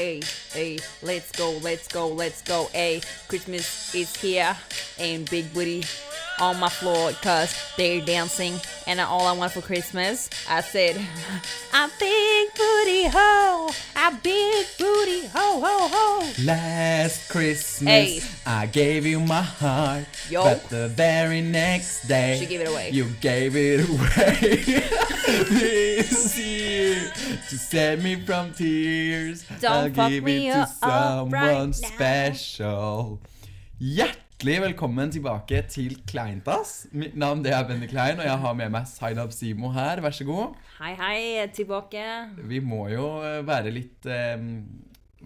Hey, hey, let's go, let's go, let's go. Hey, Christmas is here, and big booty on my floor because they're dancing. And all I want for Christmas, I said, a big booty ho, a big booty ho ho ho. Last Christmas, Hey. I gave you my heart. Yo. But the very next day, She gave it away. You gave it away. this year to save me from tears. Don't I'll give me it to someone right special. Hjertelig velkommen tilbake til Kleintass. Mitt navn det er Benny Klein, og jeg har med meg Zainab Simo her. Vær så god. Hei, hei, tilbake. Vi må jo eh, være litt um,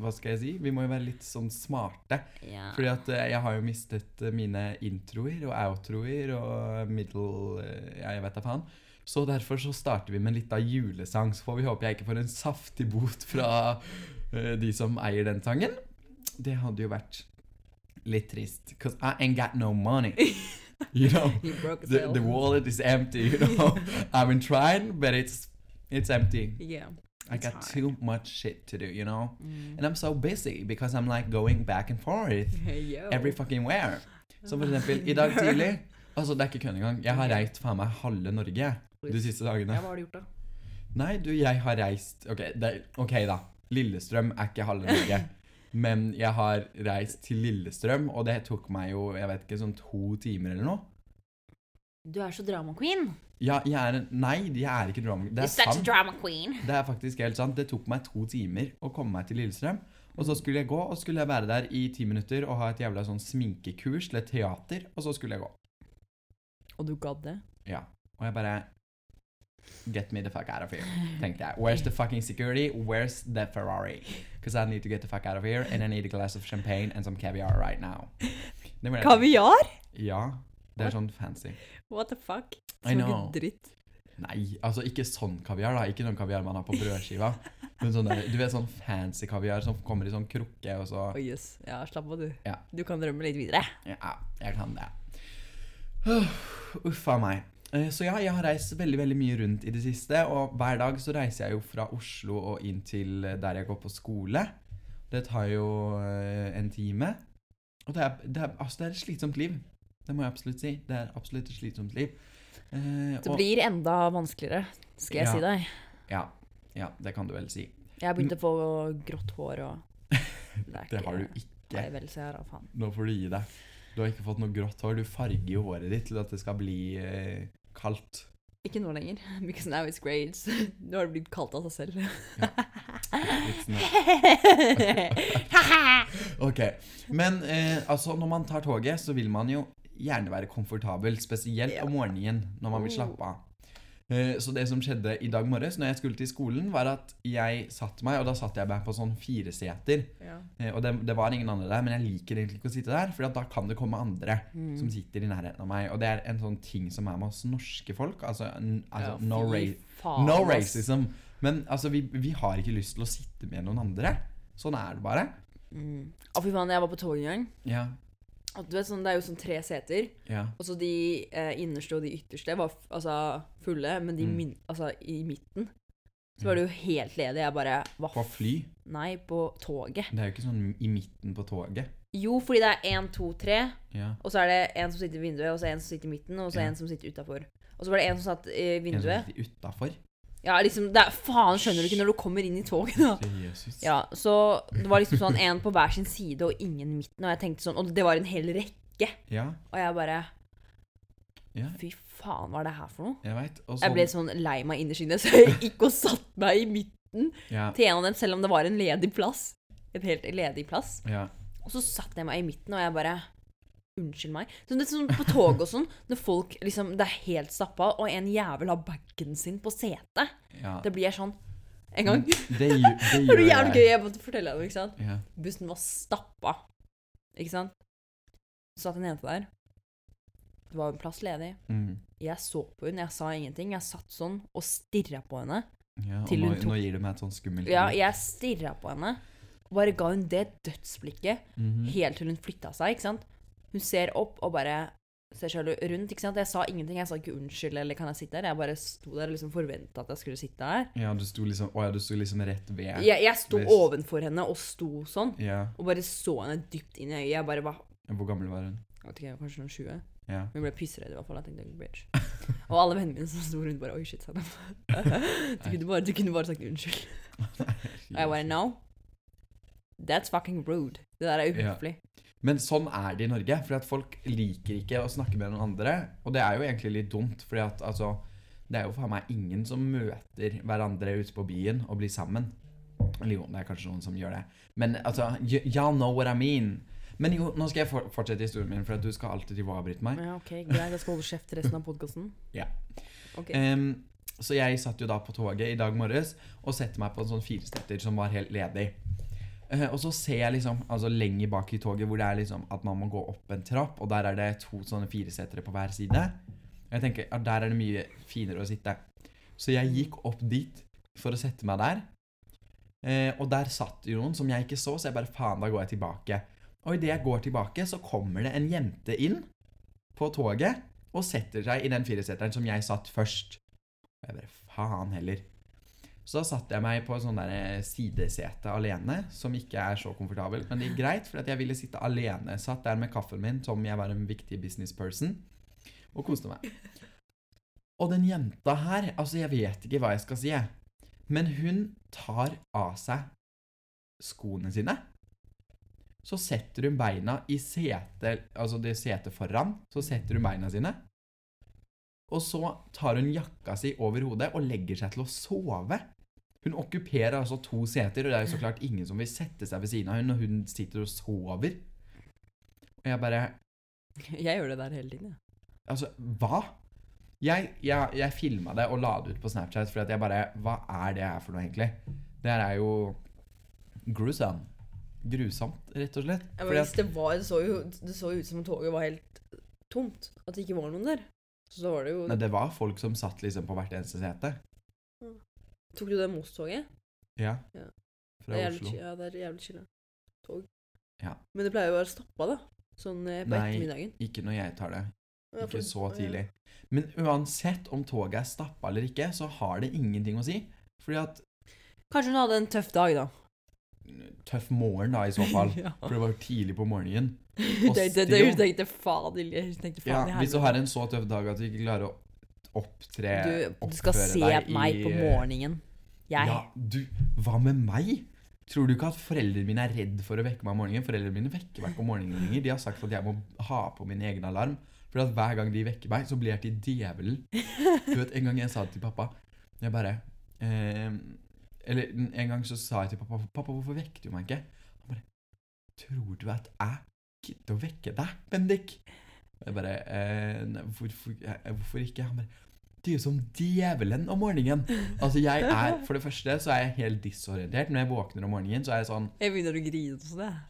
Hva skal jeg si? Vi må jo være litt sånn smarte. Ja. Fordi at eh, jeg har jo mistet mine introer og outroer og middle Ja, jeg vet da faen. Så derfor så starter vi med litt av julesang. Så får vi håpe jeg ikke får en saftig bot fra uh, de som eier den sangen. Det hadde jo vært litt trist. Because I ain't got no money. You know? The, the wallet is empty, you know? I've been trying, but it's it's empty. Yeah. I got hard. too much shit to do, you know? Mm. And I'm so busy because I'm like going back and forth hey, every fucking where. Så for eksempel, i dag tidlig Altså, det er ikke kødd engang. Jeg har reist faen meg halve Norge de siste dagene. Ja, hva har du gjort, da? Nei, du, jeg har reist Ok, det, okay da. Lillestrøm er ikke halve Norge. Men jeg har reist til Lillestrøm, og det tok meg jo jeg vet ikke, sånn to timer eller noe. Du er så drama queen. Ja, jeg er en Nei, jeg er ikke drama. Det You're er such a sant. drama queen. Det er faktisk helt sant. Det tok meg to timer å komme meg til Lillestrøm. Og så skulle jeg gå, og skulle jeg være der i ti minutter og ha et jævla sånn sminkekurs til et teater, og så skulle jeg gå. Og du gadd det? Ja. Og jeg bare Get me the fuck out of here, tenkte jeg. Where's the fucking security? Where's the Ferrari? Because I need to get the fuck out of here, and I need a glass of champagne and some caviar right now. Kaviar? Ja. Det er sånn fancy. What the fuck? I know. dritt. Nei, altså ikke sånn kaviar, da. Ikke sånn kaviar man har på brødskiva. Men sånn der, du vet sånn fancy kaviar som kommer i sånn krukke, og så oh, yes. Ja, slapp av, du. Ja. Du kan drømme litt videre. Ja, jeg kan det. Uff a meg. Eh, Så ja, jeg har reist veldig veldig mye rundt i det siste, og hver dag så reiser jeg jo fra Oslo og inn til eh, der jeg går på skole. Det tar jo eh, en time. Og det er, det, er, altså det er et slitsomt liv. Det må jeg absolutt si. Det er absolutt et slitsomt liv. Eh, Det og- blir enda vanskeligere, skal jeg Ja. si deg. Ja, ja, det kan du vel si. Jeg har begynt å få grått hår og Det, Det har du Nei ikke. vel, jeg da, faen. Nå får du gi deg. Du har ikke fått noe grått hår. Du farger jo håret ditt til at det skal bli eh, kaldt. Ikke nå lenger, because now it's great. Nå har det blitt kaldt av seg selv. Ok, men eh, altså når man tar toget, så vil man jo gjerne være komfortabel, spesielt om morgenen når man vil Oh. slappe av. Eh, så det som skjedde i dag morges når jeg skulle til skolen, var at jeg satte meg, og da satt jeg meg på sånn fireseter. ja. Eh, og det, det var ingen andre der, men jeg liker egentlig ikke å sitte der, for da kan det komme andre Mm. som sitter i nærheten av meg. Og det er en sånn ting som er med oss norske folk. Altså, altså Ja, no, ra no racism. Men altså, vi, vi har ikke lyst til å sitte med noen andre. Sånn er det bare. Mm. Å, fy faen, jeg var på toget en gang. Ja, vet, sånn, det er jo sånn tre seter. ja. Og så de eh, innerste og de ytterste var altså, fulle, men de Mm. min altså, i midten så var det jo helt ledig. Jeg bare hva På fly. Nei, på toget. Det er jo ikke sånn i midten på toget. Jo, fordi det er én, to, tre, Ja. og så er det en som sitter i vinduet, og så er en som sitter i midten, og så Ja. en som sitter utafor. Og så var det en som satt i vinduet. En som sitter utafor. Ja, liksom, det er, Faen, skjønner du ikke når du kommer inn i toget, da? Ja, så det var liksom sånn en på hver sin side og ingen i midten, og jeg tenkte sånn Og det var en hel rekke. Ja, Og jeg bare Fy faen, hva er det her for noe? jeg vet, Og Jeg sånn ble sånn lei meg innerst inne, så jeg gikk og satte meg i midten ja, til en av dem, selv om det var en ledig plass. En helt ledig plass. ja. Og så satte jeg meg i midten, og jeg bare Unnskyld meg. Så det er sånn På tog og sånn, når folk liksom Det er helt stappa, og en jævel har bagen sin på setet. ja. Det blir sånn En gang. Det, det Det gjør var jævlig gøy. Jeg måtte fortelle deg det, ikke sant. Ja. Bussen var stappa. Ikke sant? Så satt en jente der. Det var en plass ledig. Mm. Jeg så på henne, jeg sa ingenting. Jeg satt sånn og stirra på henne. ja. Og nå, tok- nå gir du meg et sånn skummelt Ja, jeg stirra på henne. Og bare ga hun det dødsblikket Mhm. helt til hun flytta seg, ikke sant. Hun ser opp og bare ser seg rundt. ikke sant? Jeg sa ingenting. Jeg sa ikke unnskyld eller kan jeg sitte her. Jeg bare sto der og liksom forventa at jeg skulle sitte her. Ja, du sto liksom, å ja, du sto liksom rett ved. Jeg, jeg sto Hvis- ovenfor henne og sto sånn. Ja. Og bare så henne dypt inn i øyet. Jeg bare var Hvor gammel var hun? jeg vet ikke, kanskje noen 20. Ja. Hun ble pissredd i hvert fall. Jeg tenkte, bitch. Og alle vennene mine som sto rundt, bare Oi, shit, sa de. Du kunne bare, du kunne bare sagt unnskyld. Og jeg bare No. That's fucking rude. Det der er uhøflig. Men sånn er det i Norge, fordi at folk liker ikke å snakke med noen andre. Og det er jo egentlig litt dumt, fordi at altså Det er jo faen meg ingen som møter hverandre ute på byen og blir sammen. Eller jo, det er kanskje noen som gjør det. Men altså Y'all know what I mean. Men jo, nå skal jeg for fortsette historien min, for at du skal alltid drive og avbryte meg. Ja, ok, Greit, jeg skal holde kjeft resten av podkasten. Ja. Okay. Um, så jeg satt jo da på toget i dag morges og setter meg på en sånn firesetter som var helt ledig. Eh, og så ser jeg liksom, altså lenger bak i toget hvor det er liksom at man må gå opp en trapp, og der er det to sånne firesetere på hver side. Jeg tenker at der er det mye finere å sitte. Så jeg gikk opp dit for å sette meg der. Eh, og der satt jo noen som jeg ikke så, så jeg bare faen, da går jeg tilbake. Og idet jeg går tilbake, så kommer det en jente inn på toget og setter seg i den fireseteren som jeg satt først. Og jeg bare faen heller. Så da satte jeg meg på sånn der eh, sidesete alene, som ikke er så komfortabelt. Men det gikk greit, for jeg ville sitte alene. Satt der med kaffen min som jeg var en viktig businessperson, og koste meg. Og den jenta her, altså jeg vet ikke hva jeg skal si. Men hun tar av seg skoene sine. Så setter hun beina i setet, altså det setet foran, så setter hun beina sine. Og så tar hun jakka si over hodet og legger seg til å sove. Hun okkuperer altså to seter, og det er jo så klart ingen som vil sette seg ved siden av hun når hun sitter og sover. Og jeg bare Jeg gjør det der hele tiden, jeg. Altså, hva? Jeg, jeg, jeg filma det og la det ut på Snapchat, for at jeg bare Hva er det her for noe, egentlig? Det her er jo grusom. Grusomt, rett og slett. Ja, men Fordi hvis det var Det så jo, det så jo ut som om toget var helt tomt. At det ikke var noen der. Så da var det jo Nei, det var folk som satt liksom på hvert eneste sete. Tok du det Moss-toget? Ja. Ja. Fra Det jævlig, Oslo. ja, det er jævlig chilla. Tog. Ja. Men det pleier jo å være stoppa, da. Sånn eh, på Nei. ettermiddagen. Ikke når jeg tar det. Ja, for- Ikke så ja. tidlig. Men uansett om toget er stappa eller ikke, så har det ingenting å si. Fordi at Kanskje hun hadde en tøff dag, da. Tøff morgen, da, i så fall. ja. For det var jo tidlig på morgenen. Det, det, det, still- hun tenkte faen Hun tenkte faen ja, hvis du har en så tøff dag at du ikke klarer å opptre Du, du skal se meg i- på morgenen. Jeg Ja, du, hva med meg? Tror du ikke at foreldrene mine er redd for å vekke meg om morgenen? Foreldrene mine vekker meg ikke om morgenen lenger. De har sagt at jeg må ha på min egen alarm. For at hver gang de vekker meg, så blir jeg til djevelen. Du vet, En gang jeg sa det til pappa Jeg bare eh, Eller en gang så sa jeg til pappa Pappa, hvorfor vekker du meg ikke? Han bare Tror du at jeg gidder å vekke deg, Bendik? Jeg bare eh, hvorfor, hvorfor ikke? Han bare Du er som djevelen om morgenen. Altså, jeg er For det første så er jeg helt disorientert. Når jeg våkner om morgenen, så er jeg sånn Jeg begynner å grine sånn, jeg.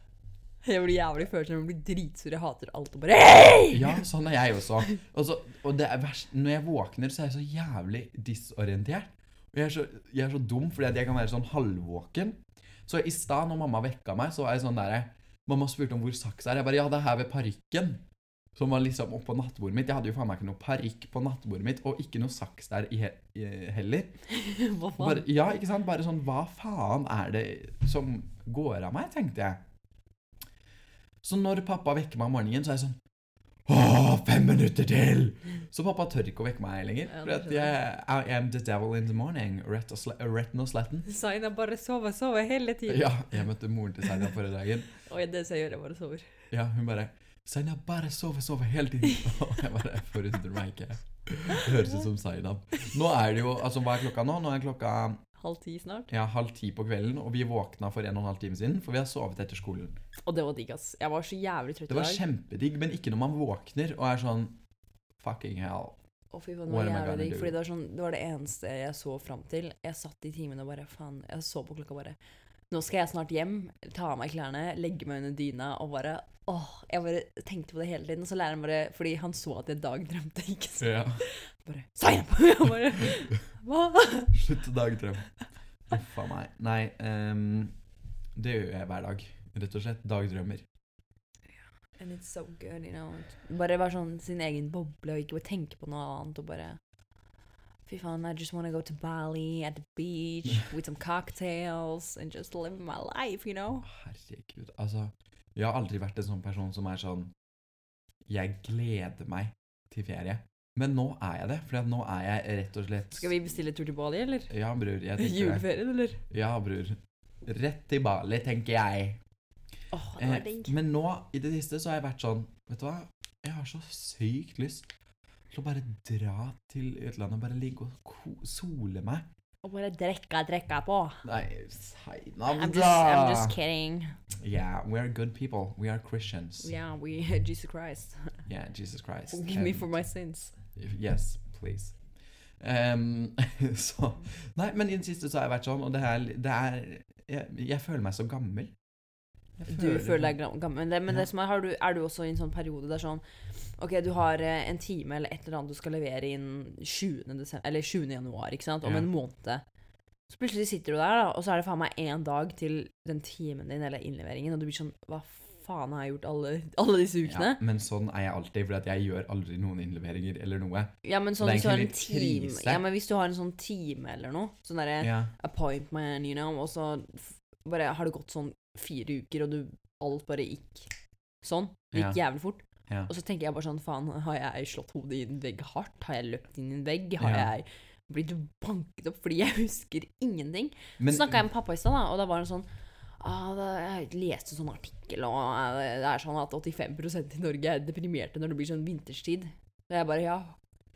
Jeg blir jævlig følsom. Jeg blir dritsur. Jeg hater alt og bare Hei! Ja, sånn er jeg også. Og, så, og det er verst Når jeg våkner, så er jeg så jævlig disorientert. Og jeg er så, jeg er så dum fordi at jeg kan være sånn halvvåken. Så i stad, når mamma vekka meg, så var jeg sånn derre Mamma spurte om hvor saksa er. Jeg bare Ja, det er her ved parykken. Som var liksom oppå nattbordet mitt. Jeg hadde jo faen meg ikke noe parykk på nattbordet mitt, og ikke noe saks der i he i- heller. Hva faen? Bare, ja, ikke sant? Bare sånn Hva faen er det som går av meg, tenkte jeg. Så når pappa vekker meg om morgenen, så er jeg sånn Åh, fem minutter til! Så pappa tør ikke å vekke meg lenger. For at jeg I am the devil in the morning. Retno sletten. Zaina bare sover, sover hele tiden. Ja, jeg møtte moren til Saina forrige dagen. Oi, det ser jeg gjør, jeg bare sover. Ja, hun bare Seina, bare sove, sove hele tiden. Og jeg bare forundrer meg ikke. Det høres ut som Zainab. Nå er det jo Altså, hva er klokka nå? Nå er klokka Halv ti snart. ja, halv ti på kvelden, og vi våkna for en og en halv time siden, for vi har sovet etter skolen. Og det var digg, ass. Jeg var så jævlig trøtt i dag. Det var kjempedigg, men ikke når man våkner og er sånn Fucking hell. Å, fy faen, det var jævlig digg. Fordi det var, sånn, det var det eneste jeg så fram til. Jeg satt i timen og bare faen Jeg så på klokka bare Nå skal jeg snart hjem, ta av meg klærne, legge meg under dyna og bare Åh, Jeg bare tenkte på det hele tiden. Og så læreren bare Fordi han så at jeg dagdrømte, ikke sant. Ja. Bare Sign up! Jeg bare Hva? Slutt å dagdrømme. Uff a meg. Nei, um, det gjør jeg hver dag. Rett og slett. Dagdrømmer. And it's so good, you know. Bare være sånn sin egen boble og ikke bare tenke på noe annet og bare Fy faen, I just wanna go to Bali at the beach with some cocktails and just live my life, you know. Herregud. Altså, jeg har aldri vært en sånn person som er sånn Jeg gleder meg til ferie. Men nå er jeg det, for nå er jeg rett og slett Skal vi bestille tur til Bali, eller? Ja, bror. Jeg tenker. Juleferien, eller? Ja, bror. Rett til Bali, tenker jeg. Åh, det var Eh, men nå, i det siste, så har jeg vært sånn Vet du hva? Jeg har så sykt lyst til å bare dra til utlandet og bare ligge og sole meg. Og bare drikke drekka på. Nei, si I'm just, I'm just kidding. Yeah, we are good people. We are Christians. Yeah, we, Jesus Christ. Yeah, Jesus Christ. Forgive me for my sins. Yes, please. Um, så Nei, men i det siste så har jeg vært sånn, og det er, det er jeg, jeg føler meg så gammel. Du føler deg gammel. Men det, men det som er, har du, er du også i en sånn periode der sånn Ok, du har eh, en time eller et eller annet du skal levere inn 20. Desember, eller 20. januar, ikke sant? Om en måned. Så plutselig sitter du der, da, og så er det faen meg én dag til den timen din eller innleveringen, og du blir sånn Hva faen har jeg gjort alle, alle disse ukene? Ja, men sånn er jeg alltid, for jeg gjør aldri noen innleveringer eller noe. Ja, men sånn Det hvis du har en time. Ja, men hvis du har en sånn time eller noe, sånn derre Ja. appointment, you know, og så bare har det gått sånn fire uker, og du alt bare gikk sånn. Det gikk jævlig fort. Ja. Og så tenker jeg bare sånn, faen, har jeg slått hodet i en vegg hardt? Har jeg løpt inn i en vegg? Har Ja. jeg blitt banket opp? Fordi jeg husker ingenting. Men, så snakka jeg med pappa i stad, og da var det sånn ah, da, Jeg leste en sånn artikkel, og eh, det er sånn at 85% i Norge er deprimerte når det blir sånn vinterstid. Og jeg bare Ja,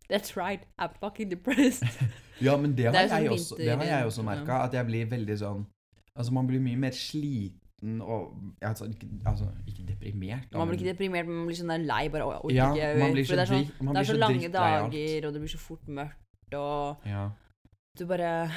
that's right. I'm fucking depressed. ja, men det har, Det jeg, sånn jeg, også, det har jeg også merka, at jeg blir veldig sånn Altså, man blir mye mer sliten og Altså, ikke, altså, ikke deprimert. da, Man blir ikke deprimert, men man blir sånn lei. Bare, «Å, orker Ja, ikke. man blir så det er, sånn, det er så så lange dager, og det blir så fort mørkt, og Ja. du bare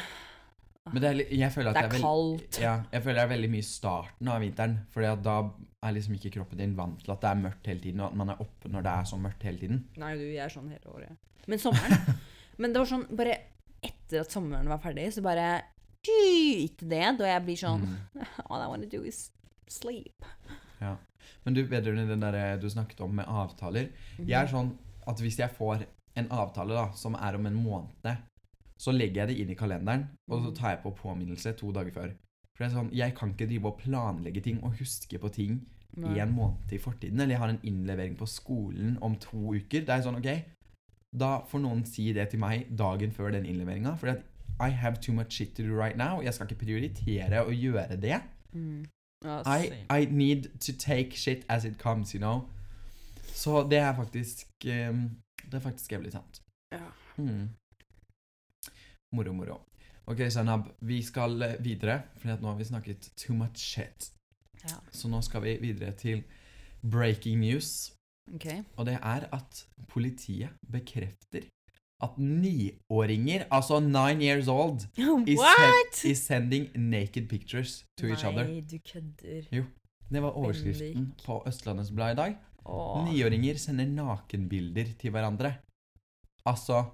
Men det er, jeg føler at Det er det er kaldt. Ja, jeg føler det er veldig mye starten av vinteren. At da er liksom ikke kroppen din vant til at det er mørkt hele tiden, og at man er oppe når det er så mørkt hele tiden. Nei, du, jeg er sånn hele året. Men sommeren Men det var sånn bare etter at sommeren var ferdig, så bare gikk det og jeg blir sånn Mm. All I want to do is sleep. Ja. Men du, vedrørende den der du snakket om med avtaler. Jeg er sånn at hvis jeg får en avtale da, som er om en måned, så legger jeg det inn i kalenderen, og så tar jeg på påminnelse to dager før. For det er sånn, Jeg kan ikke drive og planlegge ting og huske på ting Nei. i en måned i fortiden. Eller jeg har en innlevering på skolen om to uker. Det er sånn, ok, da får noen si det til meg dagen før den innleveringa. For I have too much shit to do right now. Jeg skal ikke prioritere å gjøre det. Mm. Ja, I. I need to take shit as it comes, you know. Så det er faktisk um, Det er faktisk jævlig sant. Ja. Mm. Moro, moro. Ok, Zainab, vi skal eh, videre, for nå har vi snakket too much shit. Ja. Så nå skal vi videre til breaking news. Okay. Og det er at politiet bekrefter at niåringer, altså nine years old, is, What?! is sending naked pictures to each other. Nei, du kødder. Jo. Det var overskriften Bendik. på Østlandets Blad i dag. Niåringer sender nakenbilder til hverandre. Altså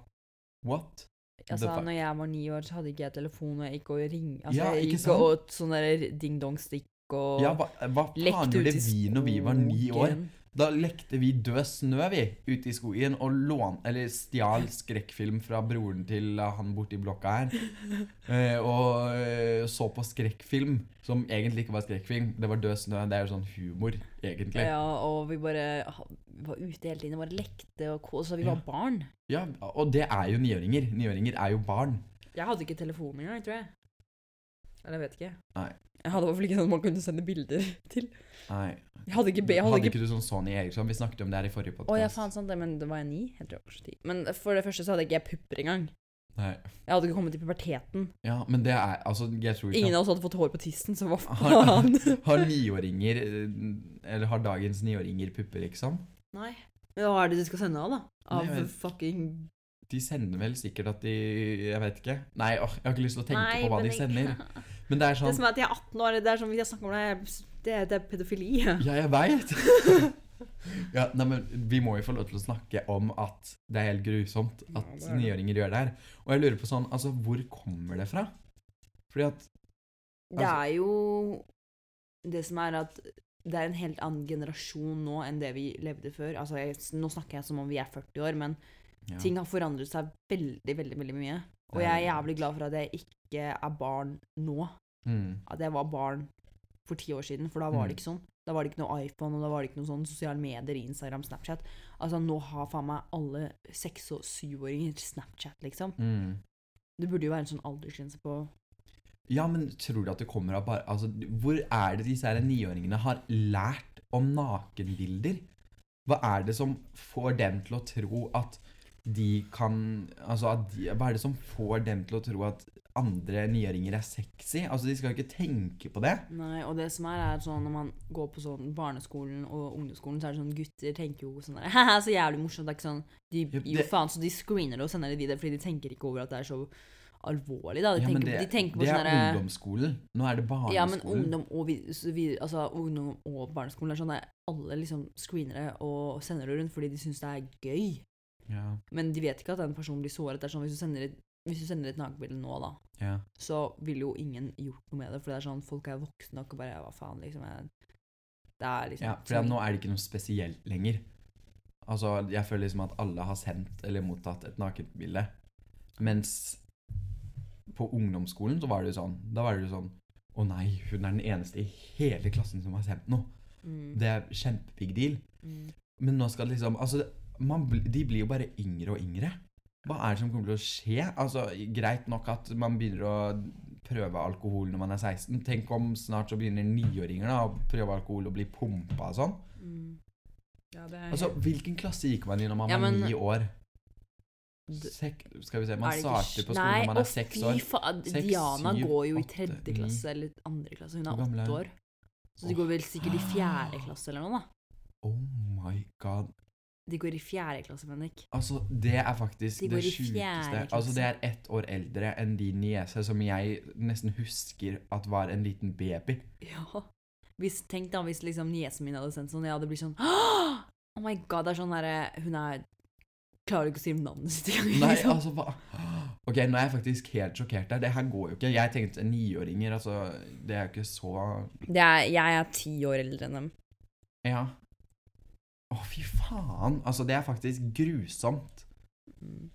What? Altså, når jeg var ni år, så hadde ikke jeg telefon, og jeg gikk og ringte Altså, Ja, jeg gikk sånn. og åt sånn ding-dong-stikk og Ja, hva, hva faen gjorde vi når vi var ni år? Da lekte vi død snø, vi, ute i skogen, og lån, eller stjal skrekkfilm fra broren til eh, han borti blokka her. Eh, og eh, så på skrekkfilm, som egentlig ikke var skrekkfilm. Det var død snø. Det er jo sånn humor, egentlig. Ja, og vi bare vi var ute hele tiden og bare lekte og koste Vi Ja. var barn. Ja, og det er jo niåringer. Niåringer er jo barn. Jeg hadde ikke telefon engang, tror jeg. Eller jeg vet ikke. Nei. Jeg hadde i hvert fall ikke sånn man kunne sende bilder til. Nei. Jeg hadde ikke, jeg Hadde, hadde ikke du sånn Sony Eriksson? Vi snakket om det her i forrige Å podkast. ja, faen sant det, men det var jeg ni? Jeg tror jeg var så ti. Men for det første så hadde ikke jeg pupper engang. Nei. Jeg hadde ikke kommet til puberteten. Ja, men det er Altså, jeg tror ikke Ingen av oss hadde fått hår på tissen, så hva Har- faen? Har niåringer eh, Eller har dagens niåringer pupper, liksom? Nei. Men hva er det de skal sende av, da? Av Nei, men- fucking De sender vel sikkert at de Jeg vet ikke. Nei, åh, jeg har ikke lyst til å tenke Nei, på hva de de ikke- sender. Men det er Det sånn som er at de er 18 år, det er som vi har snakket om det, det, er- det er pedofili. Ja, jeg veit! ja, nei, men vi må jo få lov til å snakke om at det er helt grusomt at det niåringer gjør det her. Og jeg lurer på sånn Altså, hvor kommer det fra? Fordi at Det er jo Det som er at det er en helt annen generasjon nå enn det vi levde før. Altså, jeg, nå snakker jeg som om vi er 40 år, men Ja. ting har forandret seg veldig, veldig veldig mye. Og jeg er jævlig glad for at jeg ikke er barn nå. Mm. At jeg var barn for ti år siden, for da var det Mm. ikke sånn. Da var det ikke noe iPhone, og da var det ikke noe sånn sosiale medier, Instagram, Snapchat. Altså, nå har faen meg alle seks- og syvåringer Snapchat, liksom. Mm. Det burde jo være en sånn aldersgrense på Ja, men tror du at det kommer av bare altså, Hvor er det disse her niåringene har lært om nakenbilder? Hva er det som får dem til å tro at de kan Altså, de, hva er det som får dem til å tro at andre niåringer er sexy? Altså, de skal jo ikke tenke på det. Nei, og det som er, er sånn når man går på sånn barneskolen og ungdomsskolen, så er det sånn gutter tenker jo sånn der Haha, så jævlig morsomt. Det er ikke sånn De gir jo faen, så de screener det og sender det videre fordi de tenker ikke over at det er så alvorlig, da. De, Ja, tenker, det, de tenker på det sånn er derre ungdomsskolen. Nå er det barneskolen. Ja, men ungdom og, vi, vi, altså, ungdom og barneskolen er sånn der alle liksom det og sender det rundt fordi de syns det er gøy. Ja, Men de vet ikke at den personen blir såret. Det er sånn, hvis du sender et, hvis du sender et nakenbilde nå, da, ja. så ville jo ingen gjort noe med det. For det er sånn, folk er voksne nok og bare Hva faen, liksom. Jeg, det er liksom ja for nå er det ikke noe spesielt lenger. Altså, jeg føler liksom at alle har sendt eller mottatt et nakenbilde. Mens på ungdomsskolen så var det jo sånn Da var det jo sånn Å nei, hun er den eneste i hele klassen som har sendt noe. mm, Det er kjempebig deal. mm. Men nå skal det liksom Altså, man, de blir jo bare yngre og yngre. Hva er det som kommer til å skje? Altså, Greit nok at man begynner å prøve alkohol når man er 16. Tenk om snart så begynner niåringer å prøve alkohol og bli pumpa og sånn. Mm. Ja, det Altså, Hvilken klasse gikk man i når man Ja, var ni år? Sek, skal vi se, Man Er starter på skolen Nei, når man er seks år. Seks, Diana syv, går jo i tredje ni. klasse eller andre klasse. Hun er åtte år. Så de Åh. går vel sikkert i fjerde klasse eller noe, da. Oh my god. De går i fjerde klasse, Bendik. Altså, det er faktisk De det sjukeste. Altså, det er ett år eldre enn din niese, som jeg nesten husker at var en liten baby. Ja. Hvis, tenk da hvis liksom niesen min hadde sendt sånn, jeg hadde blitt sånn Oh my god, det er sånn derre Hun er Klarer ikke å si navnet sitt engang. Nei, liksom. altså hva Ok, nå er jeg faktisk helt sjokkert der. Det her går jo ikke. Jeg tenkte niåringer, altså Det er jo ikke så Det er, jeg er ti år eldre enn dem. Ja. Å, fy faen. Altså, det er faktisk grusomt. Mm.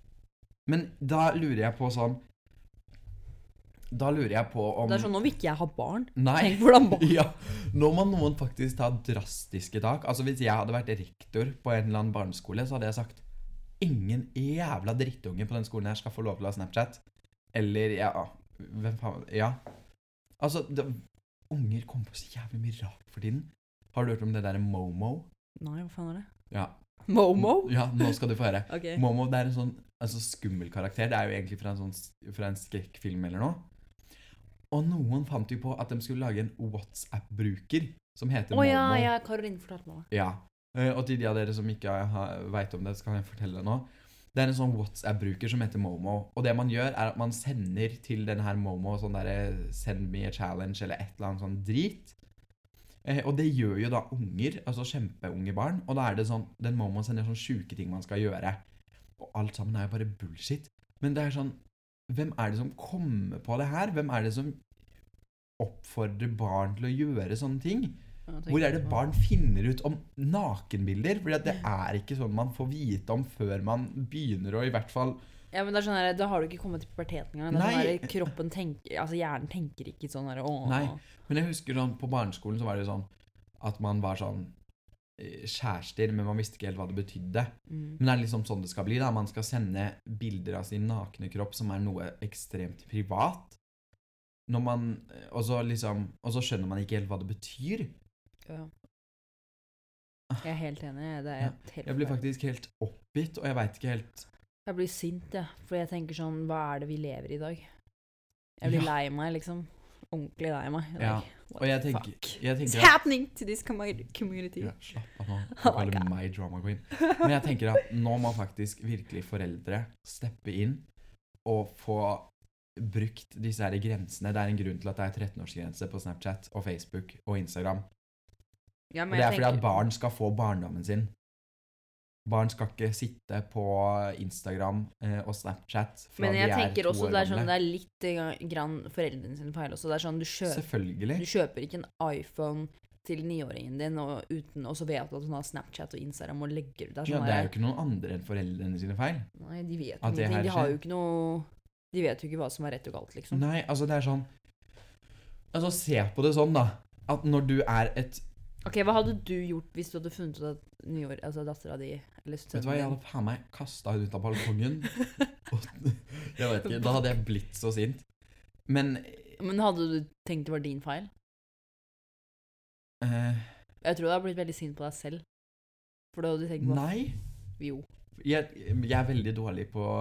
Men da lurer jeg på sånn Da lurer jeg på om Det er sånn, Nå vil ikke jeg ha barn. Nei. Tenk hvordan barn Ja, Nå må noen faktisk ta drastiske tak. Altså Hvis jeg hadde vært rektor på en eller annen barneskole, så hadde jeg sagt ingen jævla drittunge på den skolen her skal få lov til å ha Snapchat. Eller ja Hvem faen Ja. Altså, det, unger kommer på så jævlig mye rart for tiden. Har du hørt om det derre Momo? Nei, hva faen er det? Ja. Momo? Ja, nå skal du få høre. Ok. Momo det er en sånn altså, skummel karakter. Det er jo egentlig fra en, sånn, fra en skrekkfilm eller noe. Og noen fant jo på at de skulle lage en WhatsApp-bruker som heter ja, Momo. ja, Karoline fortalte meg det. Ja. Eh, Og til de av dere som ikke veit om det, så kan jeg fortelle det nå. Det er en sånn WhatsApp-bruker som heter Momo. Og det man gjør, er at man sender til denne her Momo sånn derre Send me a challenge eller et eller annet sånn drit. Eh, og det gjør jo da unger, altså kjempeunge barn. Og da er det sånn Den må man sende sånn sjuke ting man skal gjøre. Og alt sammen er jo bare bullshit. Men det er sånn Hvem er det som kommer på det her? Hvem er det som oppfordrer barn til å gjøre sånne ting? Hvor er det barn finner ut om nakenbilder? Fordi det er ikke sånn man får vite om før man begynner å i hvert fall Ja, men det er sånn her, Da har du ikke kommet til puberteten engang. Det er sånn her, kroppen tenker, altså Hjernen tenker ikke sånn her, åh. Nei. Men jeg husker sånn på barneskolen så var det sånn at man var sånn eh, kjærester, men man visste ikke helt hva det betydde. Mm. Men det er liksom sånn det skal bli. da Man skal sende bilder av sin nakne kropp som er noe ekstremt privat. Når man, og, så liksom, og så skjønner man ikke helt hva det betyr. Ja. Jeg er helt enig. Det er Ja, helt Jeg blir faktisk helt oppgitt, og jeg veit ikke helt Jeg blir sint, jeg. For jeg tenker sånn Hva er det vi lever i i dag? Jeg blir Ja. lei meg, liksom. Ordentlig lei meg. Ja, what Og jeg tenker, fuck? jeg tenker It's happening to this community. Ja, slapp av nå. Du Oh my kaller God. meg drama queen. Men jeg tenker at nå må faktisk virkelig foreldre steppe inn og få brukt disse her grensene. Det er en grunn til at det er 13-årsgrense på Snapchat og Facebook og Instagram. Ja, Og det er fordi at barn skal få barndommen sin. Barn skal ikke sitte på Instagram eh, og Snapchat fra Men jeg de er tenker også det er sånn det er litt grann foreldrene sine feil også. Det er sånn du kjøper, du kjøper ikke en iPhone til niåringen din, og, uten, og så vet du at hun har Snapchat og Instagram og legger ut der Ja, sånn det er jo ikke noen andre enn foreldrene sine feil. Nei, de vet At ingenting. De har jo ikke noe De vet jo ikke hva som er rett og galt, liksom. Nei, altså det er sånn Altså se på det sånn, da. At når du er et Ok, Hva hadde du gjort hvis du hadde funnet ut at nyår, altså dattera di eller Vet du hva, jeg hadde faen meg kasta henne ut av balkongen. Og, jeg vet ikke, Da hadde jeg blitt så sint. Men Men hadde du tenkt det var din feil? Uh, Jeg tror du hadde blitt veldig sint på deg selv. For da hadde du tenkt på Nei. Jo. Jeg, jeg er veldig dårlig på å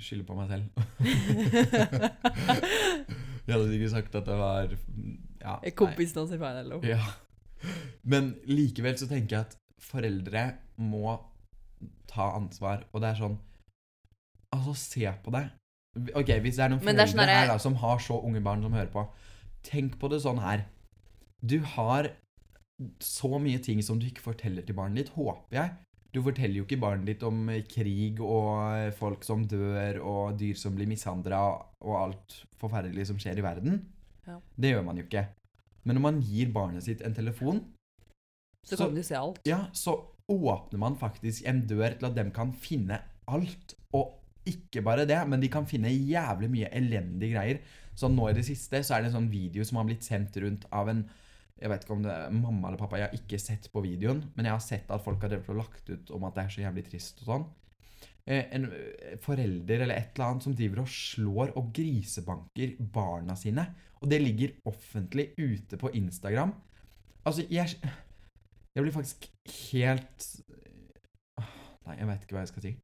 skylde på meg selv. jeg hadde ikke sagt at det var ja. Kompisen hans er feil, eller noe. Ja. Men likevel så tenker jeg at foreldre må ta ansvar, og det er sånn Altså, se på det. Ok, Hvis det er noen foreldre er foreldre sånn her da, som har så unge barn som hører på, tenk på det sånn her. Du har så mye ting som du ikke forteller til barnet ditt, håper jeg. Du forteller jo ikke barnet ditt om eh, krig og eh, folk som dør, og dyr som blir mishandla, og alt forferdelig som skjer i verden. Ja. Det gjør man jo ikke. Men når man gir barnet sitt en telefon, Så, kan de se alt. ja, så åpner man faktisk en dør til at de kan finne alt. Og ikke bare det, men de kan finne jævlig mye elendige greier. Så nå i det siste så er det en sånn video som har blitt sendt rundt av en Jeg vet ikke om det er mamma eller pappa, jeg har ikke sett på videoen, men jeg har sett at folk har drevet og lagt ut om at det er så jævlig trist og sånn. Eh, En eh, forelder eller et eller annet som driver og slår og grisebanker barna sine. Og det ligger offentlig ute på Instagram. Altså, jeg Jeg blir faktisk helt Nei, jeg vet ikke hva jeg skal si.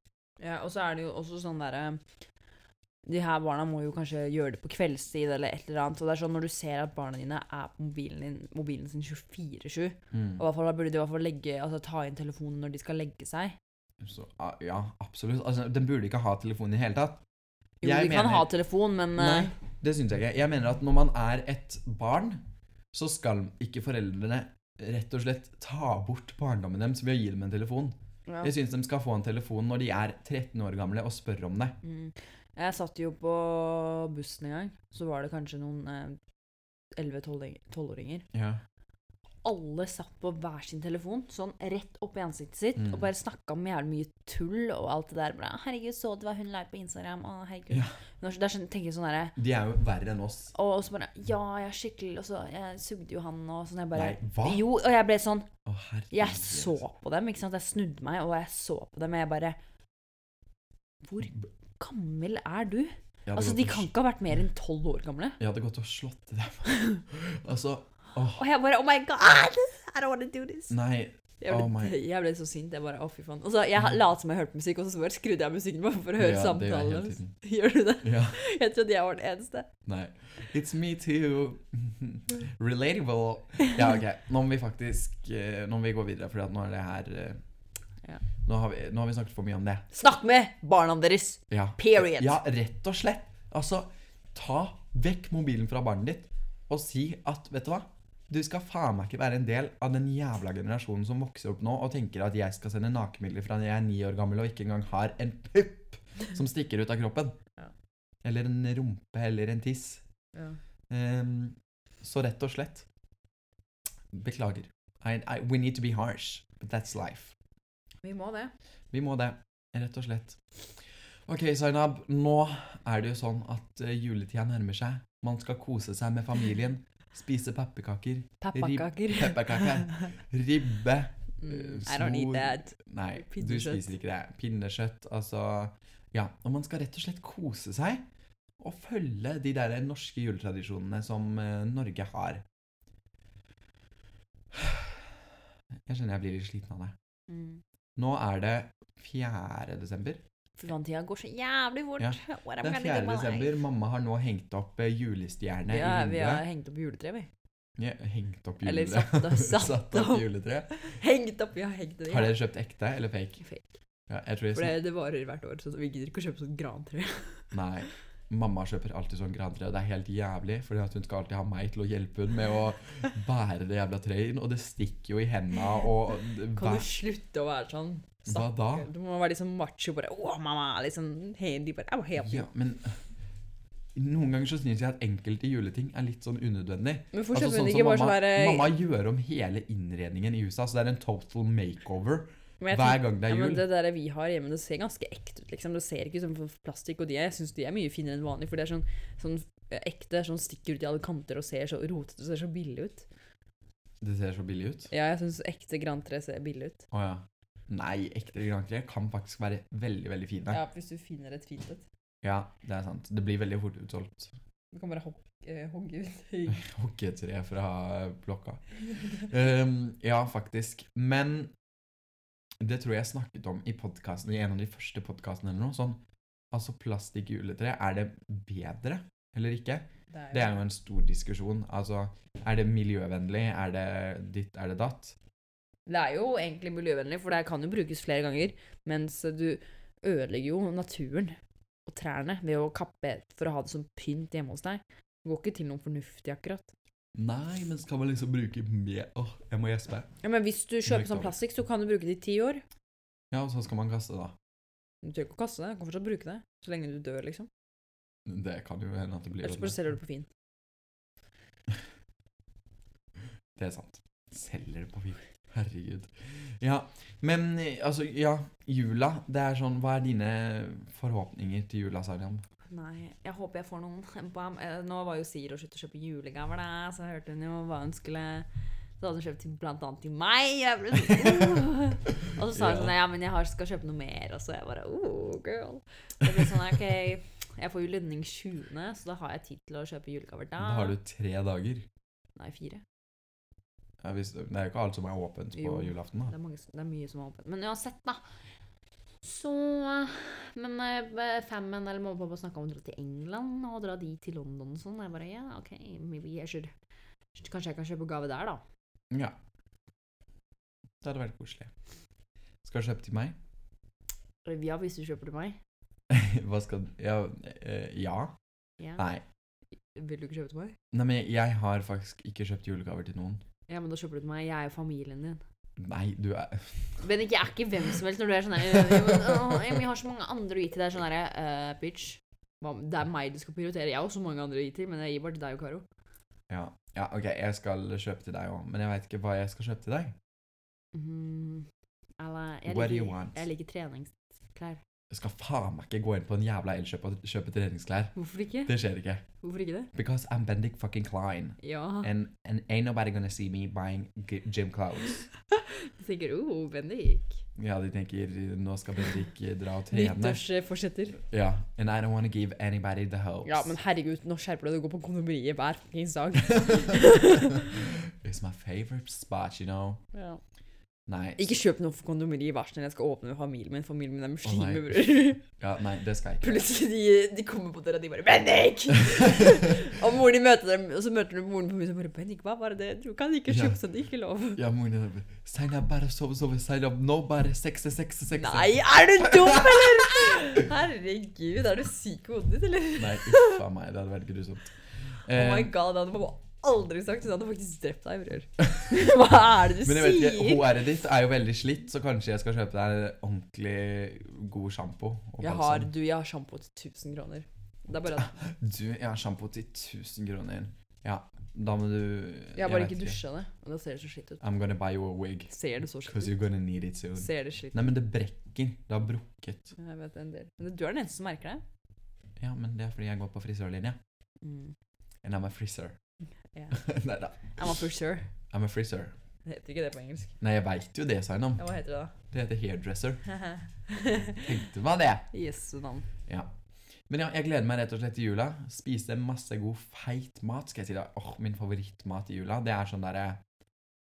Ja, og så er det jo også sånn derre De her barna må jo kanskje gjøre det på kveldstid eller et eller annet. Og det er sånn når du ser at barna dine er på mobilen, din, mobilen sin 24-7 Mm. Og i hvert fall da burde de i hvert fall legge, altså, ta inn telefonen når de skal legge seg. Så, ah, ja, absolutt. Altså, den burde ikke ha telefon i det hele tatt. Jo, Jeg de kan ha telefon, men Nei, eh, det syns jeg ikke. Jeg mener at når man er et barn, så skal ikke foreldrene rett og slett ta bort barndommen deres ved å gi dem en telefon. ja. Jeg syns de skal få en telefon når de er 13 år gamle og spør om det. Mm. Jeg satt jo på bussen en gang, så var det kanskje noen eh, 11-12-åringer. Ja. Alle satt på hver sin telefon, sånn rett opp i ansiktet sitt, Mm. og bare snakka om jævlig mye tull og alt det der. Bra. 'Herregud, så du hva hun la ut på Instagram?' Å, herregud. Ja. Men Det er sånn, tenker jeg sånn derre De er jo verre enn oss. Og så bare Ja, jeg er skikkelig Og så Jeg sugde jo han, og sånn. Jeg bare Nei, hva? Jo, og jeg ble sånn Å. Jeg så på dem, ikke sant. Jeg snudde meg, og jeg så på dem, og jeg bare Hvor gammel er du? Altså, de kan ikke ha vært mer enn tolv år gamle. Jeg hadde gått og slått dem. altså åh, Og jeg bare Oh my God! I don't want to do this. Nei. Jeg Oh ble, my- jeg ble så sint. Jeg bare Å, fy faen. Og så Jeg lot som jeg hørte musikk, og så bare skrudde jeg musikken bare for å høre Ja, samtalen. Gjør du det? Ja. Jeg trodde jeg var den eneste. Nei. It's me too. Relatable. Ja, ok. Nå må vi faktisk eh, Nå må vi gå videre, for nå er det her eh, Ja. nå, har vi, nå har vi snakket for mye om det. Snakk med barna deres! Ja. Period. Ja, rett og slett. Altså, ta vekk mobilen fra barnet ditt og si at Vet du hva? Du skal faen meg ikke være en del av den jævla generasjonen som vokser opp nå og tenker at jeg skal sende nakenbilder fra når jeg er ni år gammel og ikke engang har en pupp som stikker ut av kroppen. Ja. Eller en rumpe eller en tiss. Ja. Um, så rett og slett Beklager. I, I, we need to be harsh, but that's life. Vi må det. Vi må det, rett og slett. Ok, Zainab. Nå er det jo sånn at uh, juletida nærmer seg. Man skal kose seg med familien. Spise pepperkaker. Pepperkaker. Pepperkaker. Ribbe. Mm, eh, I don't eat that. Nei, du spiser ikke det. Pinnekjøtt, altså Ja. Og man skal rett og slett kose seg. Og følge de der norske juletradisjonene som eh, Norge har. Jeg kjenner jeg blir litt sliten av det. Mm. Nå er det 4. desember. Fy faen, tida går så jævlig fort. Ja, Det er 4. gonna do with my desember. Mamma har nå hengt opp eh, julestjerne Ja, i vi har hengt opp juletre, vi. Ja, hengt opp Eller satt opp- satt satt opp opp. juletre. Hengt opp, ja, har hengt det. Har dere kjøpt ekte eller fake? Fake. Ja, jeg tror jeg For det, det varer hvert år, så vi gidder ikke å kjøpe sånn grantre. Nei. Mamma kjøper alltid sånn grantre, og det er helt jævlig. For hun skal alltid ha meg til å hjelpe henne med å bære det jævla treet inn. Og det stikker jo i henda og Kan du slutte å være sånn? Hva da? Du må være liksom macho, bare Å, mamma! Liksom, hey, de bare, «Au, help you». Ja, men Noen ganger så syns jeg at enkelte juleting er litt sånn unødvendig. Men Altså, sånn som mamma, sånn der mamma gjør om hele innredningen i huset. Altså det er en total makeover hver gang det er jul. ja, men det der vi har hjemme, det ser ganske ekte ut. liksom. Det ser ikke ut som plastikk, og de jeg syns de er mye finere enn vanlig. For det er sånn, sånn ekte, sånn stikker ut i alle kanter og ser så rotete og ser så billig ut. Det ser så billig ut. Ja, jeg syns ekte grantre ser billig ut. Å ja. Nei, ekte grantre kan faktisk være veldig, veldig fine. Ja, hvis du finner et fint et. Ja, det er sant. Det blir veldig fort utsolgt. Du kan bare hogge, ut hogge tre fra blokka. Um, ja, faktisk. Men det tror jeg snakket om i podcasten, i en av de første podkastene eller noe. Sånn, altså plastikkjuletre, er det bedre eller ikke? Det er jo en stor diskusjon. Altså, er det miljøvennlig? Er det ditt? Er det datt? Det er jo egentlig miljøvennlig, for det kan jo brukes flere ganger. Mens du ødelegger jo naturen og trærne ved å kappe for å ha det som pynt hjemme hos deg. Det går ikke til noe fornuftig, akkurat. Nei, men skal man liksom bruke mer Åh, jeg må gjespe. Ja, Men hvis du kjøper sånn plastikk, så kan du bruke det i ti år. Ja, og så skal man kaste, da. Du trenger ikke å kaste det, du kan fortsatt bruke det. Så lenge du dør, liksom. Det kan jo hende at det blir Ellers bare selger du det på Finn. Det er sant. Selger det på Finn. Herregud. Ja, men eh, altså, ja, jula. Det er sånn Hva er dine forhåpninger til jula, Sariam? Nei, jeg håper jeg får noen på ham. Nå var jo Siri og sluttet å kjøpe julegaver, da, så hørte hun jo hva hun skulle Så hadde hun kjøpt blant annet til meg. Jeg ble uh. Og så sa hun sånn Ja, men jeg skal kjøpe noe mer. Og så jeg bare Oh, girl. Så det ble sånn, ok, jeg får jo lønning 20., så da har jeg tid til å kjøpe julegaver da. Da har du tre dager. Nei, fire. Hvis, det er jo ikke alt som er åpent på Jo. julaften, Det er, mange, det er mye som er åpent. Men uansett, da. Så Men eh, Fammen eller mamma og pappa snakka om å dra til England og dra dit til London og sånn. Jeg bare ja, OK, maybe jeg should Kanskje jeg kan kjøpe gave der, da. Ja. Det hadde vært koselig. Skal du kjøpe til meg? Ja, hvis du kjøper til meg. Hva skal Ja. eh, ja? Ja. Nei. Vil du ikke kjøpe til meg? Nei, men jeg har faktisk ikke kjøpt julegaver til noen. Ja, men da kjøper du til meg. Jeg er jo familien din. Nei, du er Bennik, jeg er ikke hvem som helst når du er sånn her «Øh, Jeg har så mange andre å gi til. deg. sånn herre uh, Bitch. Det er meg du skal prioritere. Jeg har også mange andre å gi til, men jeg gir bare til deg og Karo. Ja, ja ok, jeg skal kjøpe til deg òg, men jeg veit ikke hva jeg skal kjøpe til deg. Mm, Eller jeg What do you liker, want? jeg liker treningsklær. Jeg skal faen meg ikke gå inn på en jævla Elkjøp og kjøpe treningsklær. Hvorfor ikke? Det skjer ikke. Hvorfor ikke det? Because I'm Bendik fucking Klein. Ja. And, and ain't nobody gonna see me buying gym clothes. de tenker oh, Bendik. Ja, de tenker nå skal Bendik eh, dra og trene. Nyttårsforsetter. Ja, and I don't wanna give anybody the hopes. Ja, men herregud, nå skjerper du deg. Du går på kondomeriet hver fuckings dag. It's my favorite spot, you know. ja. Nei. Ikke kjøp noe for kondomeri i versen. Jeg skal åpne med familien min. Familien min er muslimer, bror. Ja, nei, det skal jeg ikke. Plutselig de, de kommer på døra, og de bare 'Bendik!' og moren din møter dem, og så møter du moren på meg og bare 'Bendik, hva var det? Du kan ikke Ja. kjøpe sånn, det er ikke lov'. Ja, moren din bare Sign up, bare sove, sove. Sign up nå, bare sexe, sexe, sexe. Nei, er du dum, eller?! Herregud, er du syk i hodet ditt, eller? Nei, uff a meg. Det hadde vært grusomt. Oh my Eh, god, det hadde mamma aldri sagt. Hun hadde faktisk drept deg, bror. Hva er det du Men jeg vet ikke, sier? håret ditt er jo veldig slitt, så kanskje jeg skal kjøpe deg ordentlig god sjampo. og Jeg balsam. har, du, jeg har sjampo til 1000 kroner. Det er bare at Du, jeg har sjampo til 1000 kroner. Ja, da må du jeg har bare vet ikke dusja det. Og da ser det så slitt ut. I'm gonna buy you a wig. Ser det så slitt Because ut? you're gonna need it soon. Ser det slitt ut? Nei, men det brekker. Det har brukket. Jeg vet en del. Men du er den eneste som merker det. Ja, men det er fordi jeg går på frisørlinja. Mm. And I'm a frisør. Ja. Nei da. I'm a for. I'm a frisør. Det heter ikke det på engelsk. Nei, jeg veit jo det, Sainam. Ja, hva heter det da? Det heter hairdresser. Tenkte meg det. Jesu navn. Ja. Men ja, jeg gleder meg rett og slett til jula. Spise masse god, feit mat, skal jeg si deg. Åh, min favorittmat i jula, det er sånn derre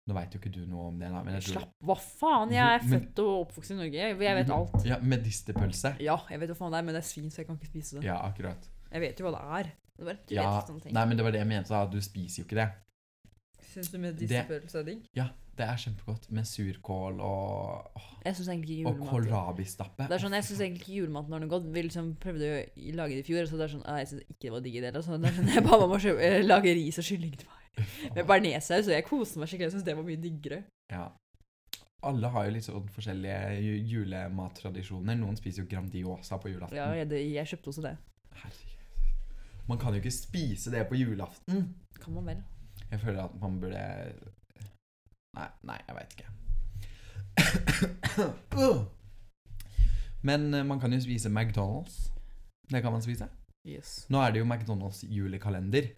Nå veit jo ikke du noe om det, da, men jeg tror Slapp Hva faen? Jeg er født og oppvokst i Norge. Jeg, jeg vet alt. Ja, Medisterpølse. Ja, jeg vet hva faen det er, men det er svin, så jeg kan ikke spise det. Ja, akkurat. Jeg vet jo hva det er. Det var bare, Ja, sånne ting. Nei, men det var det jeg mente, da. Du spiser jo ikke det. Syns du medisterpølse er digg? Ja, Det er kjempegodt med surkål og, åh, Jeg synes egentlig ikke og julemat kålrabistappe. Det er sånn, Jeg syns egentlig ikke julematen var noe godt. Vi liksom prøvde å lage det i fjor, så det er sånn, «Ah, jeg syns ikke det var digg i det hele tatt. Så det er sånn, Jeg ba mamma kjøpe, eh, lage ris og kylling til meg. Med bearnéssaus, og jeg koste meg skikkelig. Jeg syns det var mye diggere. Ja. Alle har jo litt sånn forskjellige ju- julemattradisjoner. Noen spiser jo Grandiosa på julaften. Ja, jeg, det, jeg kjøpte også det. Herregud. Man kan jo ikke spise det på julaften. Kan man vel. Jeg føler at man burde Nei, nei jeg veit ikke. Men eh, man kan jo spise McDonald's. Det kan man spise. Yes. Nå er det jo McDonald's julekalender.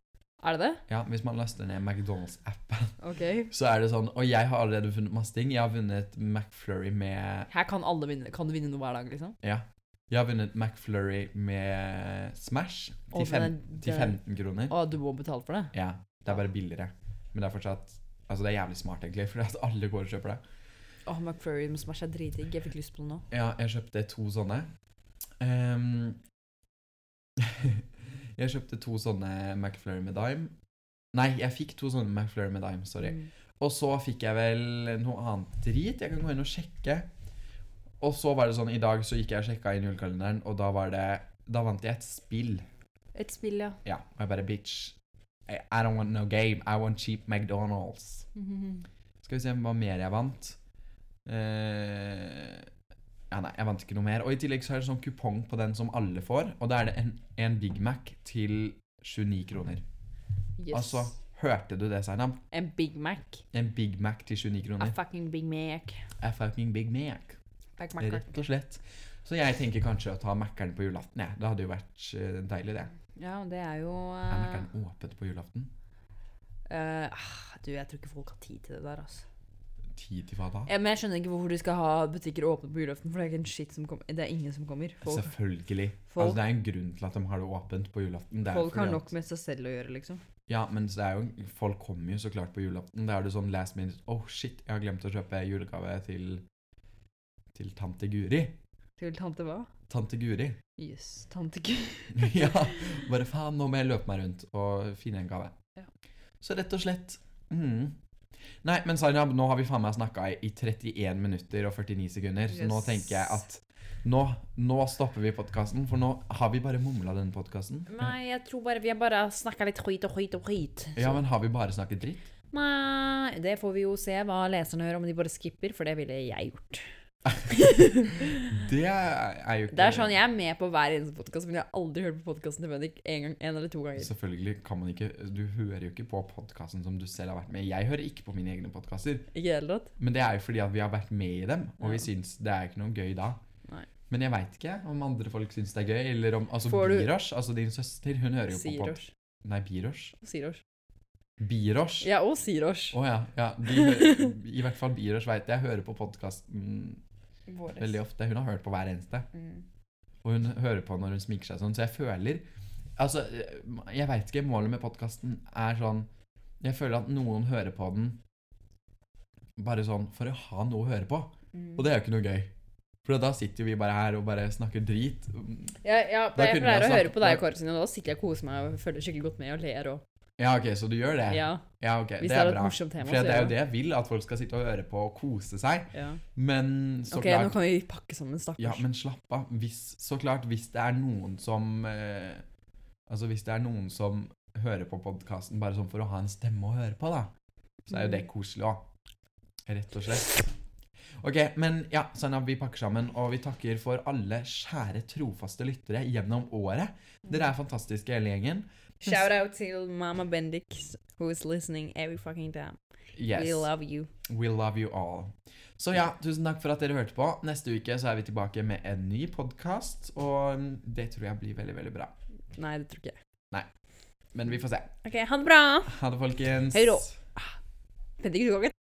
Er det det? Ja, Hvis man laster ned McDonald's-appen, okay. så er det sånn Og jeg har allerede funnet masse ting. Jeg har vunnet McFlurry med Her kan alle vinne. Kan du vinne noe hver dag, liksom? Ja. Jeg har vunnet McFlurry med Smash til, fem, den- til 15 kroner. Å, du må betale for det? Ja, det er bare billigere. Men det er fortsatt Altså det er jævlig smart, egentlig, for at alle går og kjøper det. Åh, McFlurry med Smash er dritdigg. Jeg fikk lyst på det nå. Ja, jeg kjøpte to sånne. Ehm, jeg kjøpte to sånne McFlurry med dime. Nei, jeg fikk to sånne McFlurry med dime, sorry. Mm. Og så fikk jeg vel noe annet drit. Jeg kan gå inn og sjekke. Og så var det sånn, i dag så gikk jeg og sjekka inn julekalenderen, og da var det Da vant jeg et spill. Et spill, ja. Ja, og jeg bare bitch. I, I don't want no game. I want cheap McDonald's. Skal vi se hva mer jeg vant. Uh, ja, nei, jeg vant ikke noe mer. Og i tillegg så er det sånn kupong på den som alle får. Og da er det en, en Big Mac til 29 kroner. Yes. Altså, hørte du det, Zainab? En Big Mac. En Big Mac til 29 kroner. A fucking Big Mac. A fucking Big Mac. Rett og slett. Så jeg tenker kanskje å ta Mækkern på julaften. Ja. Det hadde jo vært uh, deilig, det. Ja, det er jo Er eh, Mækkern åpent på julaften? ah, Du, jeg tror ikke folk har tid til det der, altså. Tid til hva da? Ja, men jeg skjønner ikke hvorfor de skal ha butikker åpne på julaften, for det er ikke en shit som kommer. Det er ingen som kommer. Folk, Selvfølgelig. folk- Altså, det er en grunn til at de har det åpent på julaften. Det folk har nok med seg selv å gjøre, liksom. Ja, men det jo, folk kommer jo så klart på julaften. Da er det sånn last minute Oh shit, jeg har glemt å kjøpe julegave til Til tante Guri. Til tante hva? Tante Guri. Yes, tante Guri. ja. Bare faen, nå må jeg løpe meg rundt og finne en gave. Ja. Så rett og slett mm. Nei, men Zainab, nå har vi faen meg snakka i, i 31 minutter og 49 sekunder, så nå tenker jeg at nå, nå stopper vi podkasten, for nå har vi bare mumla denne podkasten. Nei, jeg tror bare vi har bare snakka litt høyt og høyt og høyt. Ja, men har vi bare snakket dritt? Nei, det får vi jo se hva leserne hører, om de bare skipper, for det ville jeg gjort. Det er jo ikke Det er sånn, Jeg er med på hver eneste podkast, men jeg har aldri hørt på podkasten til Bendik en, gang, en eller to ganger. Selvfølgelig kan man ikke Du hører jo ikke på podkasten som du selv har vært med i. Jeg hører ikke på mine egne podkaster. Men det er jo fordi at vi har vært med i dem, og vi syns det er ikke noe gøy da. Nei. Men jeg veit ikke om andre folk syns det er gøy, eller om Altså Får Birosh, altså din søster, hun hører jo på pod... Nei, Birosh. Sirosh. Birosh. Ja, og Sirosh. Å ja. ja de I hvert fall Birosh veit jeg hører på podkasten Våres. veldig ofte. Hun har hørt på hver eneste. Mm. Og hun hører på når hun sminker seg sånn, så jeg føler Altså, jeg veit ikke. Målet med podkasten er sånn Jeg føler at noen hører på den bare sånn for å ha noe å høre på. Mm. Og det er jo ikke noe gøy. For da sitter jo vi bare her og bare snakker drit. Ja, ja jeg pleier å høre på deg og Kåre sine, og da sitter jeg og koser meg og følger skikkelig godt med og ler og Ja, ok, så du gjør det? Ja. Ja, ok, Hvis det er et bra. tema, For det er jo det. jeg vil, at folk skal sitte og høre på og kose seg. ja. Men så Ok, nå kan vi pakke sammen, stakkars. Ja, men slapp av. Hvis, så klart, hvis det er noen som eh, Altså, hvis det er noen som hører på podkasten bare sånn for å ha en stemme å høre på, da, så er jo det Mm. koselig òg. Rett og slett. Ok, men ja, Sanna, vi pakker sammen, og vi takker for alle kjære, trofaste lyttere gjennom året. Dere er fantastiske, hele gjengen. Shout out til Mama Bendix, who is listening every fucking time. Yes. We love you. We love you all. Så ja, tusen takk for at dere hørte på. Neste uke så er vi tilbake med en ny podkast, og mm, det tror jeg blir veldig, veldig bra. Nei, det tror ikke jeg. Men vi får se. Ok, ha det bra! Ha det, folkens. Hei du kan ikke